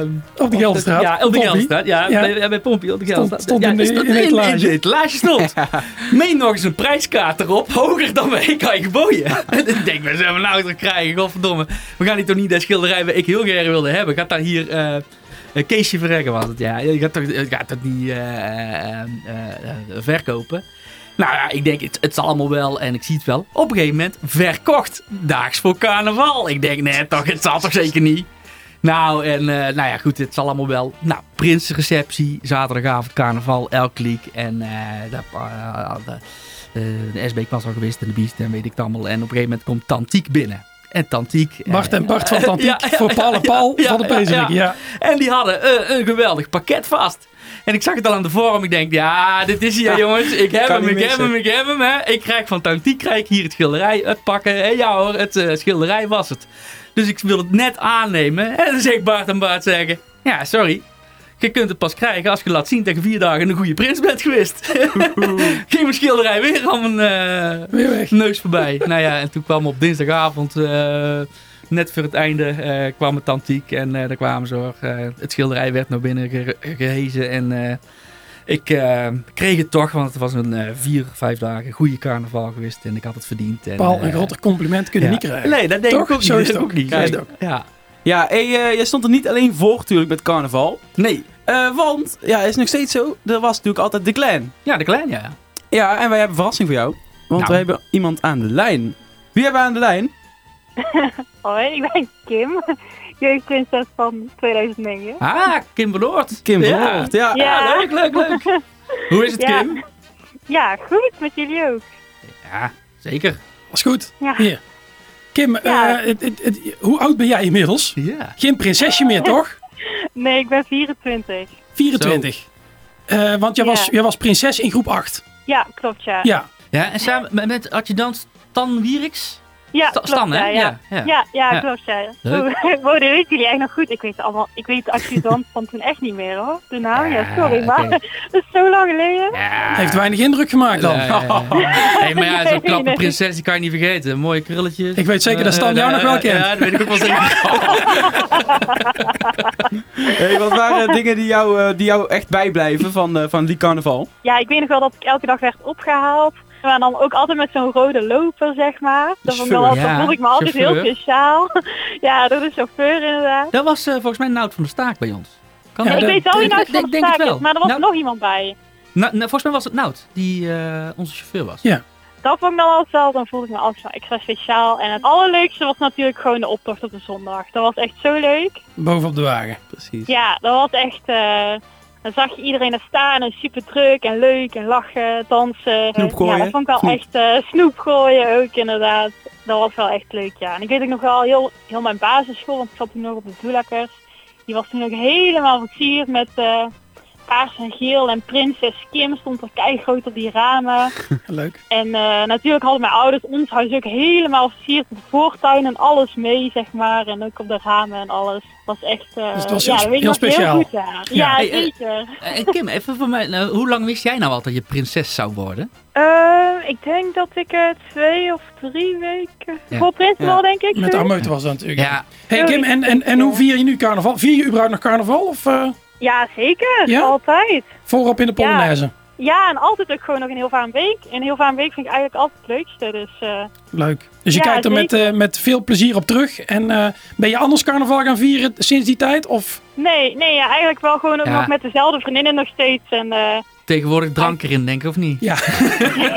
eh, Op de Gelderstraat. Ja, op de. Gelderstraat. Ja, Ja. Bij, bij Pompie op de Stond- Gelderstraat. stond ja, in de- stond etalage. In etalage stond. Meen nog eens een prijskaart erop. Hoger dan wij kan je geboden. En ik denk, we zijn we nou te krijgen. Godverdomme. We gaan hier toch niet dat schilderij wat ik heel graag wilde hebben. Gaat daar hier... een Keesje Verrekken was het, ja. Je gaat toch, je gaat toch niet verkopen? Nou ja, ik denk, het, het zal allemaal wel en ik zie het wel. Op een gegeven moment verkocht. Daags voor carnaval. Ik denk, nee toch, het zal toch zeker niet? Nou, en eh, nou ja, goed, het zal allemaal wel. Nou, Prinsreceptie, zaterdagavond carnaval, elk liek. En eh de, eh, de SB was al geweest en de Biest en weet ik het allemaal. En op een gegeven moment komt Tantiek binnen. En Tantiek... Bart en Bart van Tantiek Ja, ja, voor Paul en Paul ja, van de ja, Pezerik. Ja. En die hadden een geweldig pakket vast. En ik zag het al aan de vorm. Ik denk, ja, dit is hier, Ja, jongens. Ik heb hem, ik heb hem, ik heb hem. Hè. Ik krijg van Tantiek krijg hier het schilderij uitpakken. En ja hoor, het eh, schilderij was het. Dus ik wil het net aannemen. En dan zegt Bart en Bart zeggen, ja, sorry. Je kunt het pas krijgen als je laat zien dat je vier dagen een goede prins bent geweest. Ging mijn schilderij weer aan mijn eh, neus voorbij. nou ja, en toen kwam op dinsdagavond, eh, net voor het einde, eh, kwam het tantiek. En eh, daar kwamen ze hoor. Eh, het schilderij werd naar binnen ge- gehezen. En eh, ik eh, kreeg het toch, want het was een eh, vier, vijf dagen goede carnaval geweest. En ik had het verdiend. En, Paul, een groter compliment kun je ja. niet krijgen. Nee, dat denk Toch? ik ook niet. Zo is het ook niet. Ja, ook. Ja. Ja, hey, eh, jij stond er niet alleen voor natuurlijk met carnaval. Nee. Eh, want, ja, is nog steeds zo. Er was natuurlijk altijd de clan. Ja, de klein, ja. Ja, en wij hebben een verrassing voor jou. Want Nou. we hebben iemand aan de lijn. Wie hebben we aan de lijn? Hoi, ik ben Kim, jeugdprinses van 2009. Ah, Kim Beloord. Kim Ja. Verhoort, ja. Ja, leuk, leuk, leuk. Hoe is het, Ja. Kim? Ja, goed, met jullie ook. Ja, zeker. Was goed. Ja. Hier. Kim, Ja. eh, het- het- het- hoe oud ben jij inmiddels? Ja. Geen prinsesje meer, toch? Nee, ik ben 24. 24. Eh, want jij, Ja. was, jij was prinses in groep 8. Ja, klopt ja. Ja. Ja, en samen met, met adjudant Stan Wieriks? Ja, Stan, hè? ja, ja. Ja, ja. Ja, ja, Ja. klopt ja. Wow, dat weten jullie echt nog goed. Ik weet allemaal, ik weet adjudant van toen echt niet meer hoor. De naam, ja, Ja, sorry, maar dat is zo lang geleden. Heeft weinig indruk gemaakt dan. Ja, ja, ja. Hey, maar ja, zo'n knappe nee. prinses, die kan je niet vergeten. Mooie krulletjes. Ik weet zeker dat Stan Eh, jou eh, nog wel eh, kent. Ja, dat weet ik ook wel zeker. Hey, wat waren dingen die jou, die jou echt bijblijven van, eh, van die carnaval? Ja, ik weet nog wel dat ik elke dag werd opgehaald. Maar dan ook altijd met zo'n rode loper, zeg maar. Dat vond ik dan, Chauffeur. dan Ja, voelde ik me altijd heel speciaal. ja, door de chauffeur inderdaad. Dat was eh, volgens mij Nout van de Staak bij ons. Kan Ja, ik dat? weet wel wie ik- nou ik van de denk het staak wel. is, maar er was Nou, nog iemand bij. nou, nou, volgens mij was het Nout, die eh, onze chauffeur was. Ja. Dat vond ik dan altijd wel, dan voelde ik me altijd wel extra speciaal. En het allerleukste was natuurlijk gewoon de optocht op de zondag. Dat was echt zo leuk. Bovenop de wagen. Precies. Ja, dat was echt... eh, dan zag je iedereen er staan en super druk en leuk en lachen, dansen. Snoep gooien. Ja, dat vond ik wel Snoep. echt... eh, snoep gooien ook inderdaad. Dat was wel echt leuk, ja. En ik weet ook nog wel heel, heel mijn basisschool, want ik zat toen nog op de Doelakkers. Die was toen ook helemaal versierd met eh, paars en geel. En prinses Kim stond er keigroot op die ramen. Leuk. En eh, natuurlijk hadden mijn ouders ons huis ook helemaal versierd. De voortuin en alles mee, zeg maar. En ook op de ramen en alles. Het was echt... eh, Dus het was ja, heel- speciaal. Heel goed, ja, Ja. ja. Hey, eh, zeker. Eh, Kim, even voor mij, nou, hoe lang wist jij nou al dat je prinses zou worden? Eh, ik denk dat ik twee of drie weken Ja. voor Prinsenbal, Ja. denk ik. Met. Ameute was dat natuurlijk. Ja, Hey Kim, en, en, en hoe vier je nu carnaval? Vier je überhaupt nog carnaval? Of eh, Ja, zeker. Ja? Altijd. voorop in de Ja. Polonaise? Ja, en altijd ook gewoon nog in heel vaak week. En heel vaak week vind ik eigenlijk altijd het leukste. Dus eh, Leuk. Dus je Ja, kijkt er met, eh, met veel plezier op terug. En eh, ben je anders carnaval gaan vieren sinds die tijd? Of nee, nee ja, eigenlijk wel gewoon ook Ja. nog met dezelfde vriendinnen nog steeds. En eh, tegenwoordig drank erin, denk ik, of niet? ja,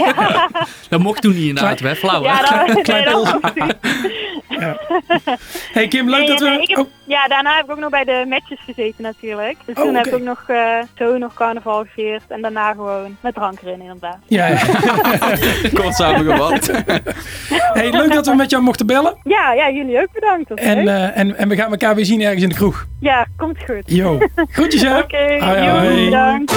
Dat mocht toen niet in de auto, hè? Flauw, hè? ja, dat, nee, dat hey Kim, leuk Nee, dat nee, we... ik heb- oh, Ja, daarna heb ik ook nog bij de matches gezeten natuurlijk. Dus Oh, toen heb ik ook nog eh, zo nog carnaval gevierd. En daarna gewoon met drank erin inderdaad. ja, ja. Kort samengevat. Hey, leuk dat we met jou mochten bellen. Ja, ja, jullie ook bedankt. En, eh, en, en we gaan elkaar weer zien ergens in de kroeg. ja, komt goed. Yo. Groetjes hè. Oké, hoi. bedankt.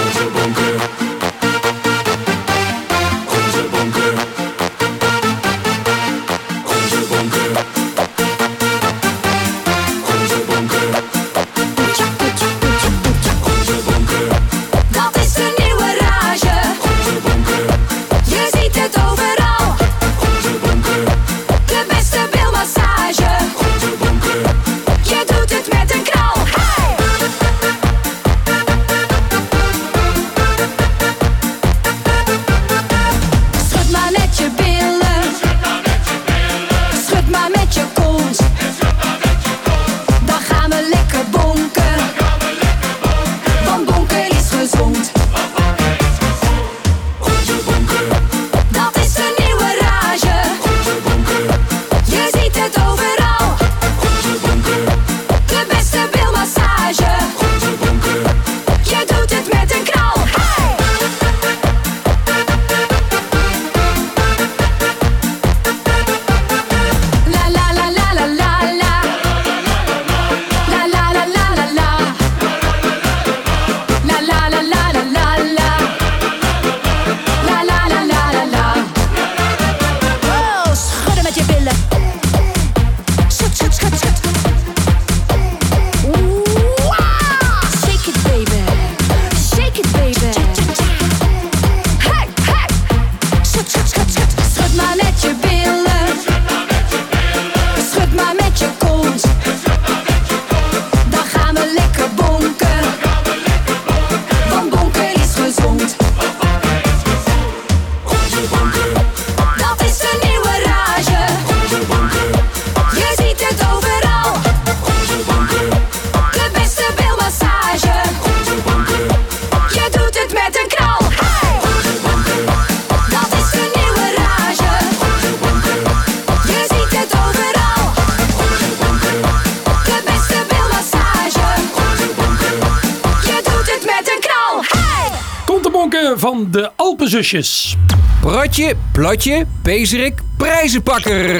Van de Alpenzusjes. Pratje, platje, pezerik, prijzenpakker.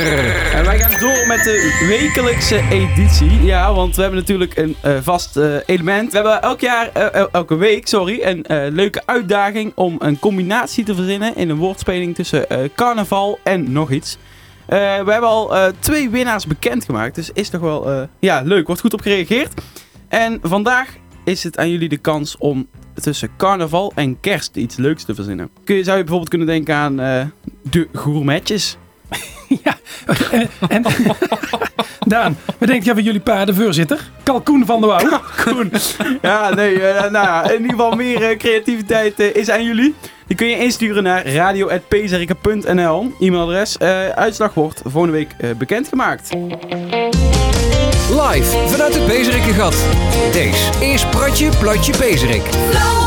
En wij gaan door met de wekelijkse editie. Ja, want we hebben natuurlijk een eh, vast eh, element. We hebben elk jaar, eh, el- elke week, sorry, een eh, leuke uitdaging om een combinatie te verzinnen in een woordspeling tussen eh, carnaval en nog iets. Eh, we hebben al eh, twee winnaars bekendgemaakt, dus is toch wel eh, ja, leuk. Wordt goed op gereageerd. En vandaag is het aan jullie de kans om tussen carnaval en kerst iets leuks te verzinnen. Kun je, zou je bijvoorbeeld kunnen denken aan eh, de gourmetjes? En, Daan, wat denk jij van jullie paardenvoorzitter? Kalkoen van de Wouw. Koen. Ja, nee, eh, nou ja, in ieder geval meer eh, creativiteit eh, is aan jullie. Die kun je insturen naar radio.pzerike.nl, e-mailadres. Eh, uitslag wordt volgende week eh, bekendgemaakt. Live vanuit het Bezerikkengat. Deze is Pratje, platje, pezerik. Flow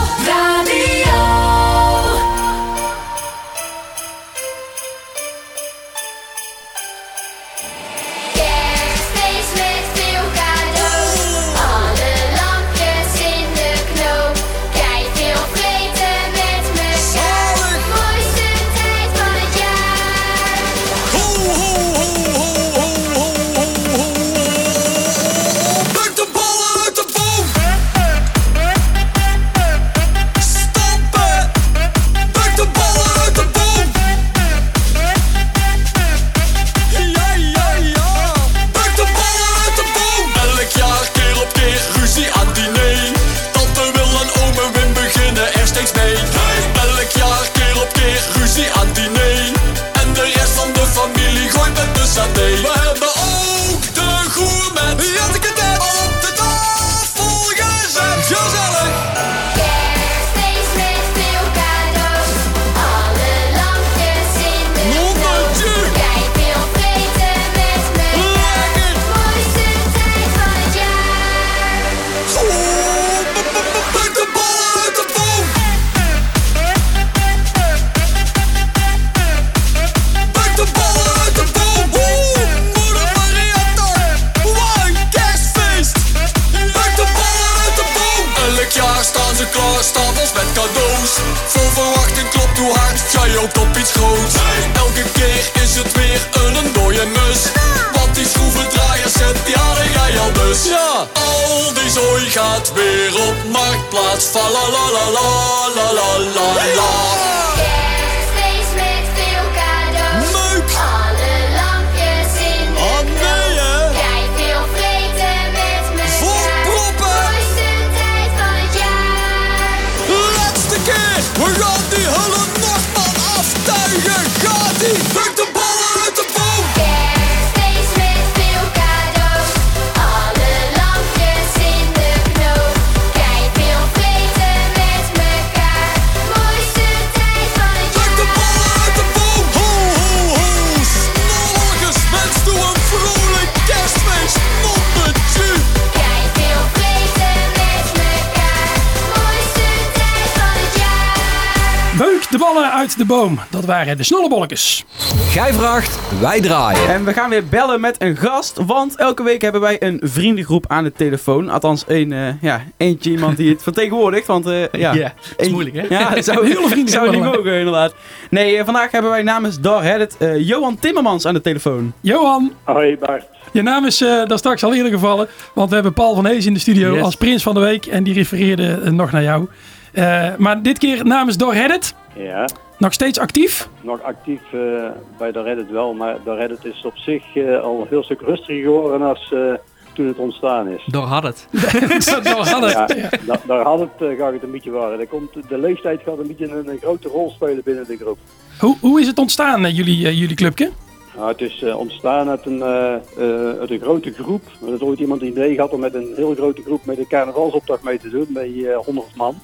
de boom. Dat waren de snollebolletjes. Gij vraagt, wij draaien. En we gaan weer bellen met een gast, want elke week hebben wij een vriendengroep aan de telefoon. Althans, een, eh, ja, eentje iemand die het vertegenwoordigt, want eh, ja... Ja, dat is moeilijk, hè? Ja, dat zou hele vrienden zou zijn we niet wel. mogen, inderdaad. Nee, eh, vandaag hebben wij namens Dar Reddit eh, Johan Timmermans aan de telefoon. Johan, Hoi Bart. je naam is eh daar straks al eerder gevallen. Want we hebben Paul van Hees in de studio Yes. als prins van de week. En die refereerde nog naar jou. Eh, maar dit keer namens Door Reddit. Ja, Nog steeds actief. nog actief eh, bij de Reddit wel, maar de Reddit is op zich eh, al een heel stuk rustiger geworden als eh, toen het ontstaan is. Door had het. Door hadden. Ja, da- daar had het, eh, gaat het een beetje worden. Komt, de leeftijd gaat een beetje een, een grote rol spelen binnen de groep. Hoe, hoe is het ontstaan, jullie, jullie clubje? Nou, het is eh, ontstaan uit een, eh, eh, uit een grote groep. Er had ooit iemand een idee gehad om met een heel grote groep met een carnavalsopdracht mee te doen, bij eh 100 man.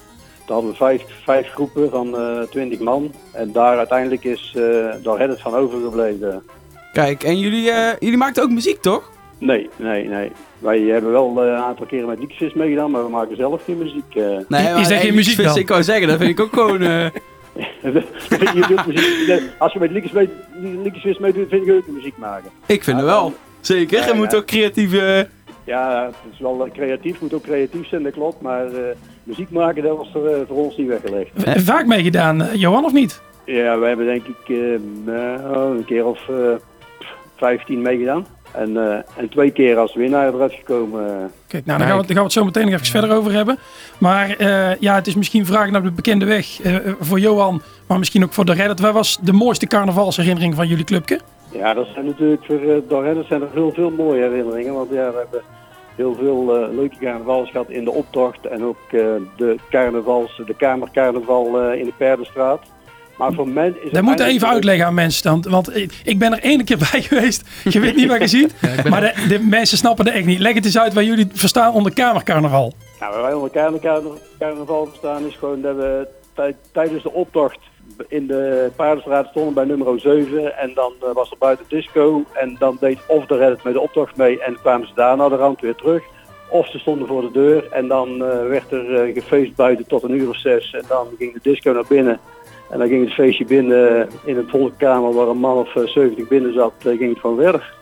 Daar hadden we vijf, vijf groepen van eh 20 man. En daar uiteindelijk is eh daar Reddit van overgebleven. Kijk, en jullie, eh, jullie maakten ook muziek, toch? Nee, nee, nee. Wij hebben wel eh, een aantal keren met Liekvis meegedaan, maar we maken zelf geen muziek. eh. Nee, Is er maar, geen hey, muziek dan? Ik wou zeggen, dat vind ik ook gewoon... eh, Je doet muziek- Als je met mee- Liekvis meedoet, vind ik ook muziek maken. ik vind het wel. Zeker, Ja, je moet ook creatief... eh, Ja, het is wel creatief, moet ook creatief zijn, dat klopt. Maar eh, muziek maken, dat was er eh, voor ons niet weggelegd. Vaak meegedaan, eh, Johan, of niet? Ja, we hebben denk ik eh, nou, een keer of eh 15 meegedaan. En, eh, en twee keer als winnaar eruit gekomen. eh. Kijk, nou, daar gaan, we, daar gaan we het zo meteen nog even verder over hebben. Maar eh, ja, het is misschien vragen naar de bekende weg eh, voor Johan, maar misschien ook voor de Reddit. Wat was de mooiste carnavalsherinnering van jullie clubje? Ja, dat zijn natuurlijk voor uh, Dorrennen zijn er heel veel mooie herinneringen. Want ja, we hebben heel veel leuke carnavals gehad in de optocht. En ook eh, de carnavals, de kamercarnaval eh, in de Perdenstraat. Maar voor men is het Dat moet je even uitleggen aan mensen dan. Want ik, ik ben er ene keer bij geweest. Je weet niet wat je ziet. maar de, de mensen snappen het echt niet. Leg het eens uit waar jullie verstaan onder kamercarnaval. Nou, waar wij onder kamercarnaval carnaval verstaan is gewoon dat we tij- tijdens de optocht in de Paardenstraat stonden bij nummer 7. En dan eh, was er buiten disco. En dan deed of de Reddit met de optocht mee en kwamen ze daar naar de rand weer terug. Of ze stonden voor de deur en dan eh, werd er eh, gefeest buiten tot een uur of zes. En dan ging de disco naar binnen. En dan ging het feestje binnen eh, in een volkamer waar een man of eh, 70 binnen zat, eh, ging het gewoon verder.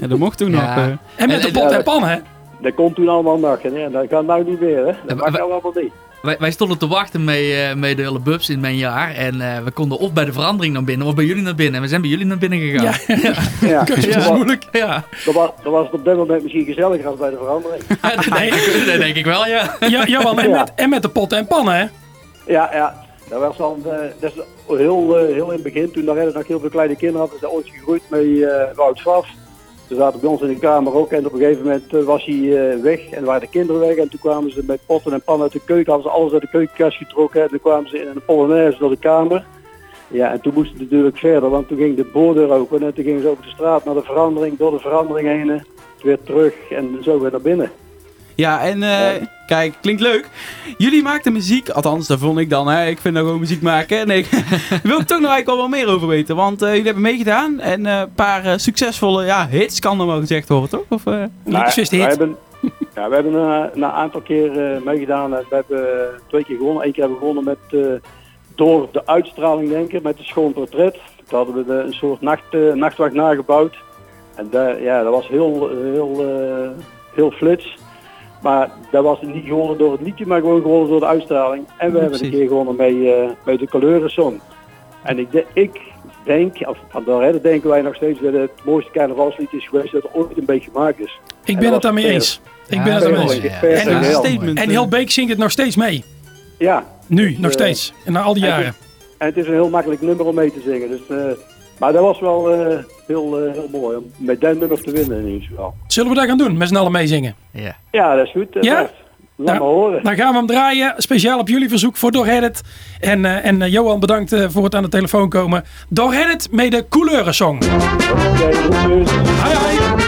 Ja, dat mocht toen Ja. nog. eh. En met de pot en pan, hè? Dat kon toen allemaal nog. En ja, dat gaat nou niet meer, hè. Dat mag nou allemaal niet. Wij, wij stonden te wachten met, eh, met de hele bubs in mijn jaar. En eh, we konden of bij de verandering naar binnen of bij jullie naar binnen. En we zijn bij jullie naar binnen gegaan. Ja, Ja, dat is was- moeilijk. ja. Dan was, dan was het op dat moment misschien gezelliger als bij de verandering. dat, denk ik, dat denk ik wel, ja. Ja, en Ja. met, en met de pot en pan, hè? Ja, ja. Dat was dan, eh, dat is heel, eh, heel in het begin, toen daar nog heel veel kleine kinderen hadden, is dat ooit gegroeid met eh Wout Vaf. Ze zaten bij ons in de kamer ook en op een gegeven moment was hij weg en waren de kinderen weg. En toen kwamen ze met potten en pannen uit de keuken, hadden ze alles uit de keukenkast getrokken. En toen kwamen ze in een polonaise door de kamer. Ja, en toen moesten ze natuurlijk verder, want toen ging de boordeur open en toen gingen ze over de straat naar de verandering, door de verandering heen, weer terug en zo weer naar binnen. Ja, en eh, kijk, klinkt leuk. Jullie maakten muziek, althans, dat vond ik dan. Hè. Ik vind dat gewoon muziek maken. Nee, wil ik toch nog eigenlijk wel wat meer over weten. Want eh, jullie hebben meegedaan en eh, een paar succesvolle ja, hits, kan er wel gezegd worden, toch? Of, eh, Liedjesfeest we hit. hebben, ja, we hebben een, een aantal keer eh, meegedaan. We hebben eh, twee keer gewonnen. Eén keer hebben we gewonnen met, eh, door de uitstraling, denk ik, met de schoon portret. Toen hadden we de, een soort nacht, eh, nachtwacht nagebouwd. En daar- ja, dat was heel, heel, eh, heel flits. Maar dat was niet gewonnen door het liedje, maar gewoon gewonnen door de uitstraling. En we Ja, hebben een keer gewonnen met, eh, met de Kleurensong. En ik, de- ik denk, of van daar denken wij nog steeds dat het mooiste carnavalslied is geweest dat er ooit een beetje gemaakt is. Ik En ben het daarmee eens. Ik Ja, ben het daarmee eens. En, en heel. eh. heel Beek zingt het nog steeds mee. Ja, Nu, nog eh, steeds. En na al die en jaren. En het is een heel makkelijk nummer om mee te zingen. Dus, eh, maar dat was wel eh, heel, eh, heel mooi om met dat nummer te winnen in ieder geval. Zullen we dat gaan doen? Met z'n allen meezingen? ja. Ja, dat is goed. eh, Ja? Laat Nou, horen. Dan gaan we hem draaien. Speciaal op jullie verzoek voor Doorheaded. En, eh, en Johan, bedankt eh, voor het aan de telefoon komen. Doorheaded met de groetjes. Hoi hoi.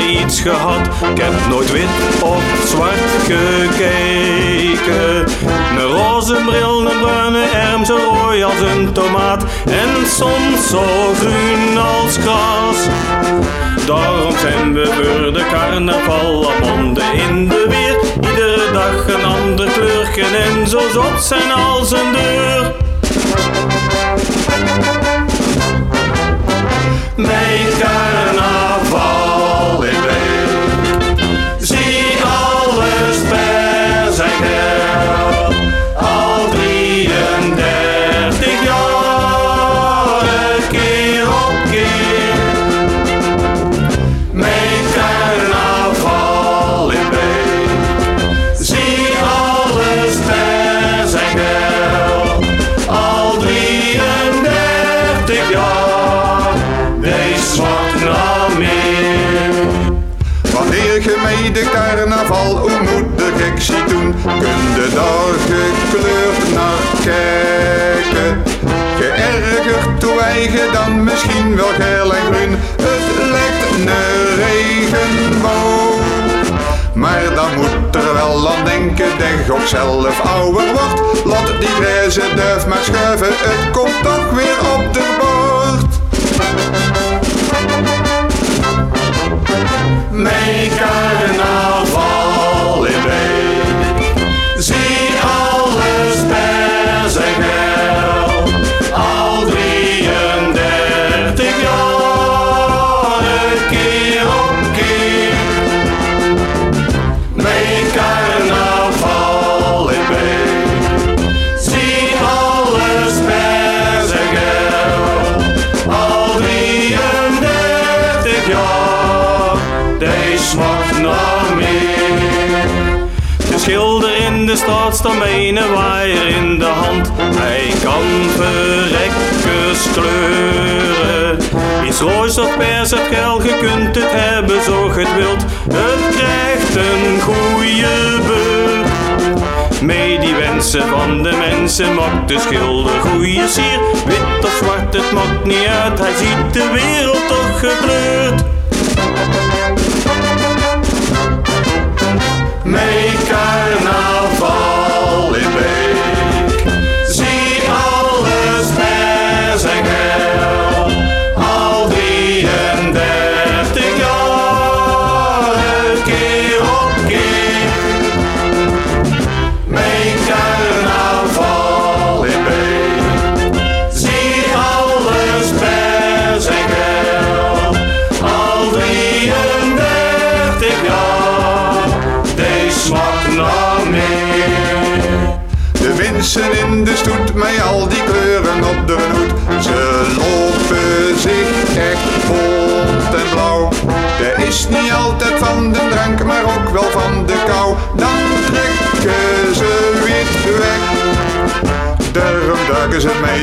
Iets. Ik heb nooit wit of zwart gekeken. Een roze bril, een bruine erm, zo rooi als een tomaat. En soms zo groen als gras. Daarom zijn we voor de carnaval al monden in de weer. Iedere dag een ander kleurje en zo zot zijn als een deur. Mijn carnaval ook zelf ouder wordt. Laat die grijze duif maar schuiven, het komt toch weer op de bord. Mijn een waaier in de hand. Hij kan verrekkers kleuren. Iets roos of pers of gel, je kunt het hebben zo het wilt. Het krijgt een goede beurt. Mee die wensen van de mensen maakt de schilder goede sier. Wit of zwart, het maakt niet uit, hij ziet de wereld toch gekleurd. Mijn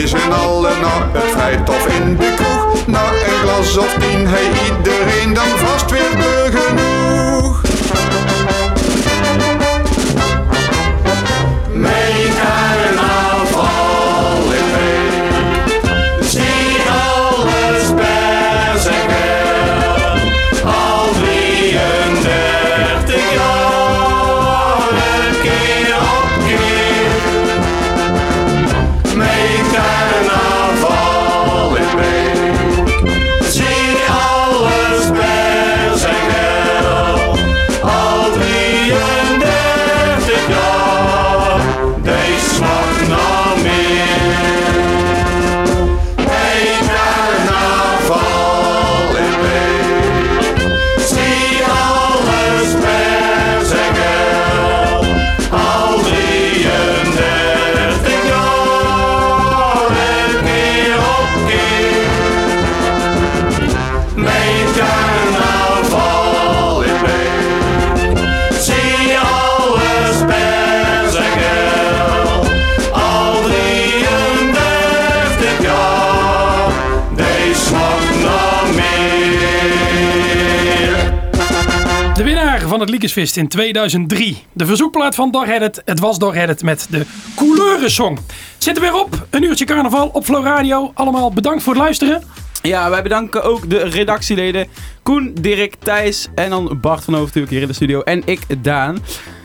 met z'n allen naar het vrijtof in de kroeg. Na een glas of tien, hey iedereen dan vast weer in 2003. De verzoekplaat van Reddit. Het was Reddit met de Couleurensong. Zit er weer op. Een uurtje carnaval op Flow Radio. Allemaal bedankt voor het luisteren. Ja, wij bedanken ook de redactieleden Koen, Dirk, Thijs en dan Bart van Hoofd hier in de studio. En ik, Daan.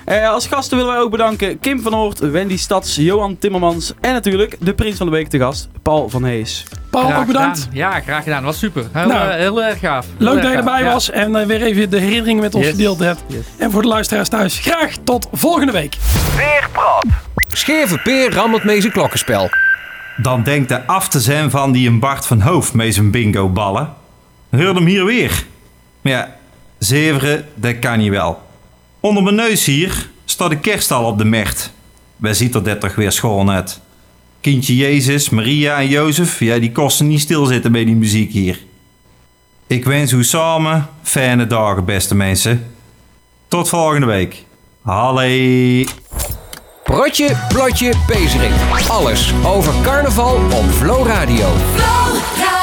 Eh, als gasten willen wij ook bedanken Kim van Hoort, Wendy Stads, Johan Timmermans en natuurlijk de prins van de week te gast, Paul van Hees. Paul, Graag ook bedankt. gedaan. Ja, graag gedaan. Was super. Heel, Nou, eh, heel erg gaaf. Heel Leuk erg dat je gaaf. erbij Ja. was en eh, weer even de herinneringen met ons Yes. gedeeld hebt. Yes. En voor de luisteraars thuis, graag tot volgende week. Scheve Peer rammelt mee zijn klokkenspel. Dan denkt hij af te zijn van die een Bart van Hoofd met zijn bingo ballen. Hoor hem hier weer. Maar ja, zeveren, dat kan niet wel. Onder mijn neus hier staat de kerststal op de mecht. Wij ziet er dit toch weer schoon uit. Kindje Jezus, Maria en Jozef, ja, die kosten niet stilzitten bij die muziek hier. Ik wens u samen fijne dagen, beste mensen. Tot volgende week. Hallee. Protje, plotje, pezerik. Alles over carnaval op Flow Radio. Flow Radio.